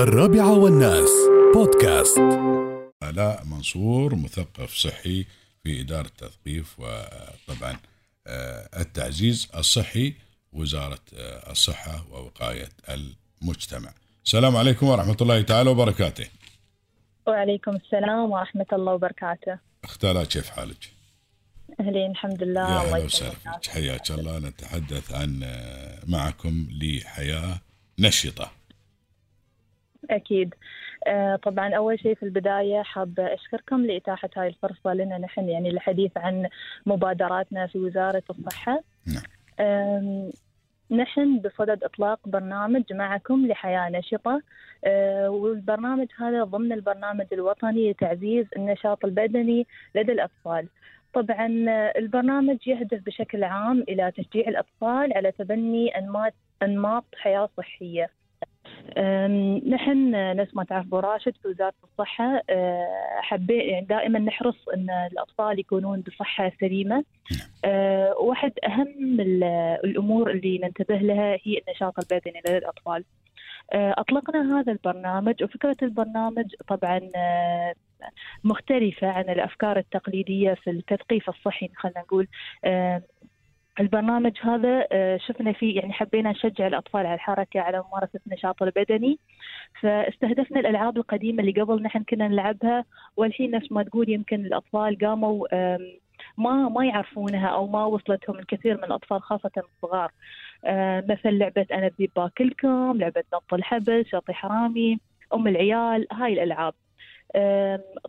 الرابعة والناس. بودكاست. آلاء منصور مثقف صحي في إدارة التثقيف وطبعا آه، التعزيز الصحي وزارة آه، الصحة ووقاية المجتمع. السلام عليكم ورحمة الله تعالى وبركاته. وعليكم السلام ورحمة الله وبركاته. اختالات كيف حالك؟ أهلين الحمد لله. يا الله أهلا وسهلا حياك الله. نتحدث عن آه، معكم لحياة نشطة. أكيد. آه، طبعا أول شيء في البداية حابة أشكركم لإتاحة هاي الفرصة لنا نحن يعني الحديث عن مبادراتنا في وزارة الصحة. نعم. نحن بصدد إطلاق برنامج معكم لحياة نشطة. آه، والبرنامج هذا ضمن البرنامج الوطني لتعزيز النشاط البدني لدى الأطفال. طبعا آه، البرنامج يهدف بشكل عام إلى تشجيع الأطفال على تبني أنماط أنماط حياة صحية. نحن نفس ما تعرف أبو راشد في وزارة الصحة. آه، حبي يعني دائما نحرص إن الأطفال يكونون بصحة سليمة. آه، واحد أهم ال- الأمور اللي ننتبه لها هي النشاط البدني لدى الأطفال. آه، أطلقنا هذا البرنامج وفكرة البرنامج طبعا مختلفة عن الأفكار التقليدية في التثقيف الصحي خلينا نقول. البرنامج هذا آه، شفنا فيه يعني حبينا نشجع الأطفال على الحركة على ممارسة النشاط البدني. فاستهدفنا الألعاب القديمة اللي قبل نحن كنا نلعبها. والحين نفس ما تقول يمكن الأطفال قاموا ما ما يعرفونها أو ما وصلتهم الكثير من الأطفال خاصة الصغار. آه، مثل لعبة أنا ذيب باكلكم لعبة نط الحبل شاطي حرامي أم العيال هاي الألعاب.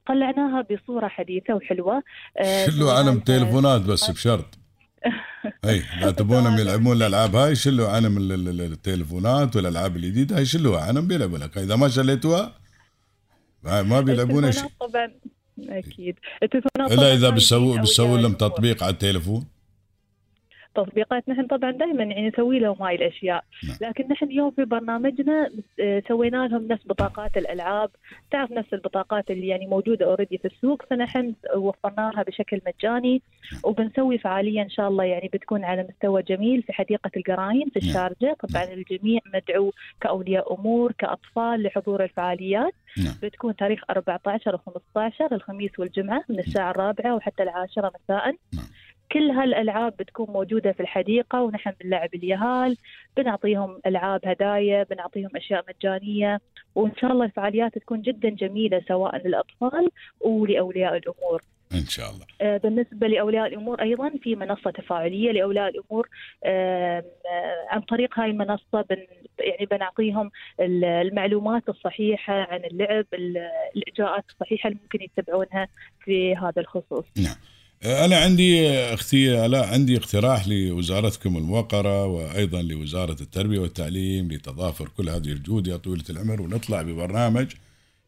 طلعناها بصورة حديثة وحلوة. شلوا عنهم سوينا- تليفونات بس بشرط. إي لا تبونهم يلعبون الألعاب هاي شلوا عنهم ال- ال- ال- التليفونات والألعاب الجديدة هاي شلوها عنهم بيلعبوا لك إذا ما شليتوها ما بيلعبون شيء. التلفونات طبعا أكيد. التلفونات الا اذا بيسووا بيسووا لهم. تطبيق على التليفون. تطبيقات. نحن طبعا دائما يعني نسوي لهم هاي الأشياء. نعم. لكن نحن اليوم في برنامجنا آه، سوينا لهم نفس بطاقات الألعاب. تعرف نفس البطاقات اللي يعني موجودة اوريدي في السوق. فنحن وفرناها بشكل مجاني. وبنسوي فعاليه إن شاء الله يعني بتكون على مستوى جميل في حديقة القراين في نعم. الشارجة. طبعا الجميع مدعو كأولياء أمور كأطفال لحضور الفعاليات. نعم. بتكون تاريخ 14 و15 الخميس والجمعة من الساعة الرابعة وحتى العاشرة مساء. نعم. كل هالألعاب بتكون موجودة في الحديقة ونحن بنلعب اليهال بنعطيهم ألعاب هدايا بنعطيهم أشياء مجانية وإن شاء الله الفعاليات تكون جدا جميلة سواء للأطفال ولاولياء الأمور. إن شاء الله. آه، بالنسبة لأولياء الأمور أيضا في منصة تفاعلية لأولياء الأمور عن طريق هاي المنصة بن يعني بنعطيهم ال- المعلومات الصحيحة عن اللعب ال- الإجراءات الصحيحة اللي ممكن يتبعونها في هذا الخصوص. أنا عندي أختي الاء عندي اقتراح لوزارتكم الموقرة وأيضا لوزارة التربية والتعليم لتضافر كل هذه الجهود يا طويلة العمر ونطلع ببرنامج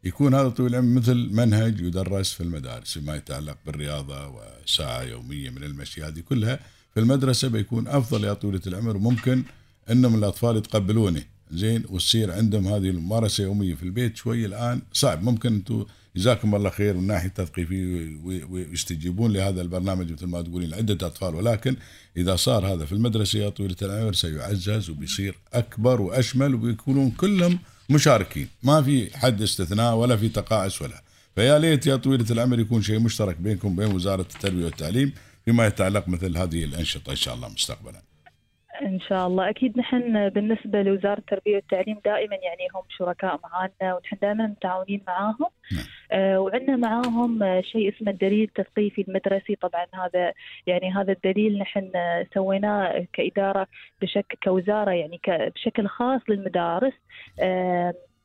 يكون هذا طويل العمر مثل منهج يدرس في المدارس فيما يتعلق بالرياضة وساعة يومية من المشي هذه كلها في المدرسة بيكون أفضل يا طويلة العمر. وممكن إنهم الأطفال يتقبلونه زين وتصير عندهم هذه الممارسة يومية في البيت شوي الآن صعب. ممكن أنتم جزاكم الله خير من ناحية وي- ويستجيبون لهذا البرنامج مثل ما تقولين لعدة أطفال. ولكن إذا صار هذا في المدرسة يا طويلة العمر سيعزز وبيصير أكبر وأشمل وبيكونون كلهم مشاركين. ما في حد استثناء ولا في تقاعس ولا. فيا ليت يا طويلة العمر يكون شيء مشترك بينكم وبين وزارة التربية والتعليم فيما يتعلق مثل هذه الأنشطة إن شاء الله مستقبلا. إن شاء الله. أكيد نحن بالنسبة لوزارة التربية والتعليم دائما يعني هم شركاء معنا ونحن دائما متعاونين معاهم. نعم. آه وعندنا معاهم آه، شيء اسمه الدليل التثقيفي المدرسي طبعا هذا يعني هذا الدليل نحن آه، سويناه كإدارة بشكل كوزارة يعني بشكل خاص للمدارس.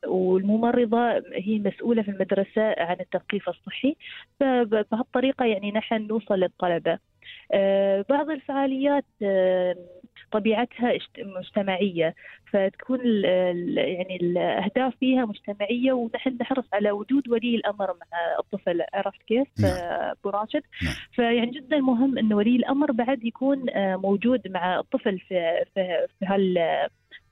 والممرضة هي مسؤولة في المدرسة عن التثقيف الصحي. فبهالطريقة يعني نحن نوصل للطلبة. بعض الفعاليات طبيعتها مجتمعية فتكون ال- ال- يعني الأهداف فيها مجتمعية ونحن نحرص على وجود ولي الأمر مع الطفل عرفت كيف نعم. أبو راشد نعم. فيعني جدا مهم أن ولي الأمر بعد يكون آه، موجود مع الطفل في في في هال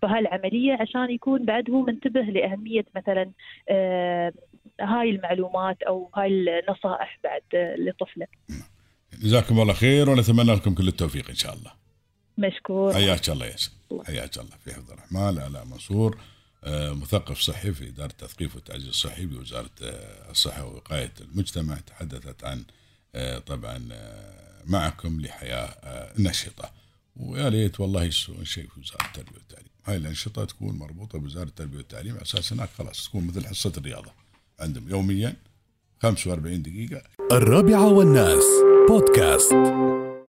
في هالعملية عشان يكون بعد هو منتبه لأهمية مثلا آه، هاي المعلومات أو هاي النصائح بعد آه، لطفله جزاكم الله خير ونتمنى لكم كل التوفيق إن شاء الله. مشكور. حياك الله ياسر حياك الله. في حفظ الرحمن لا منصور. آه، مثقف صحي في إدارة التثقيف والتعزيز الصحي بوزارة آه، الصحة ووقاية المجتمع. تحدثت عن آه، طبعا معكم لحياة نشطة. ويا ريت والله يسوون شيء في وزارة التربية والتعليم. هاي الأنشطة تكون مربوطة بوزارة التربية والتعليم. على أساس هناك خلاص تكون مثل حصة الرياضة. عندهم يوميا 45 دقيقة. الرابعة والناس بودكاست.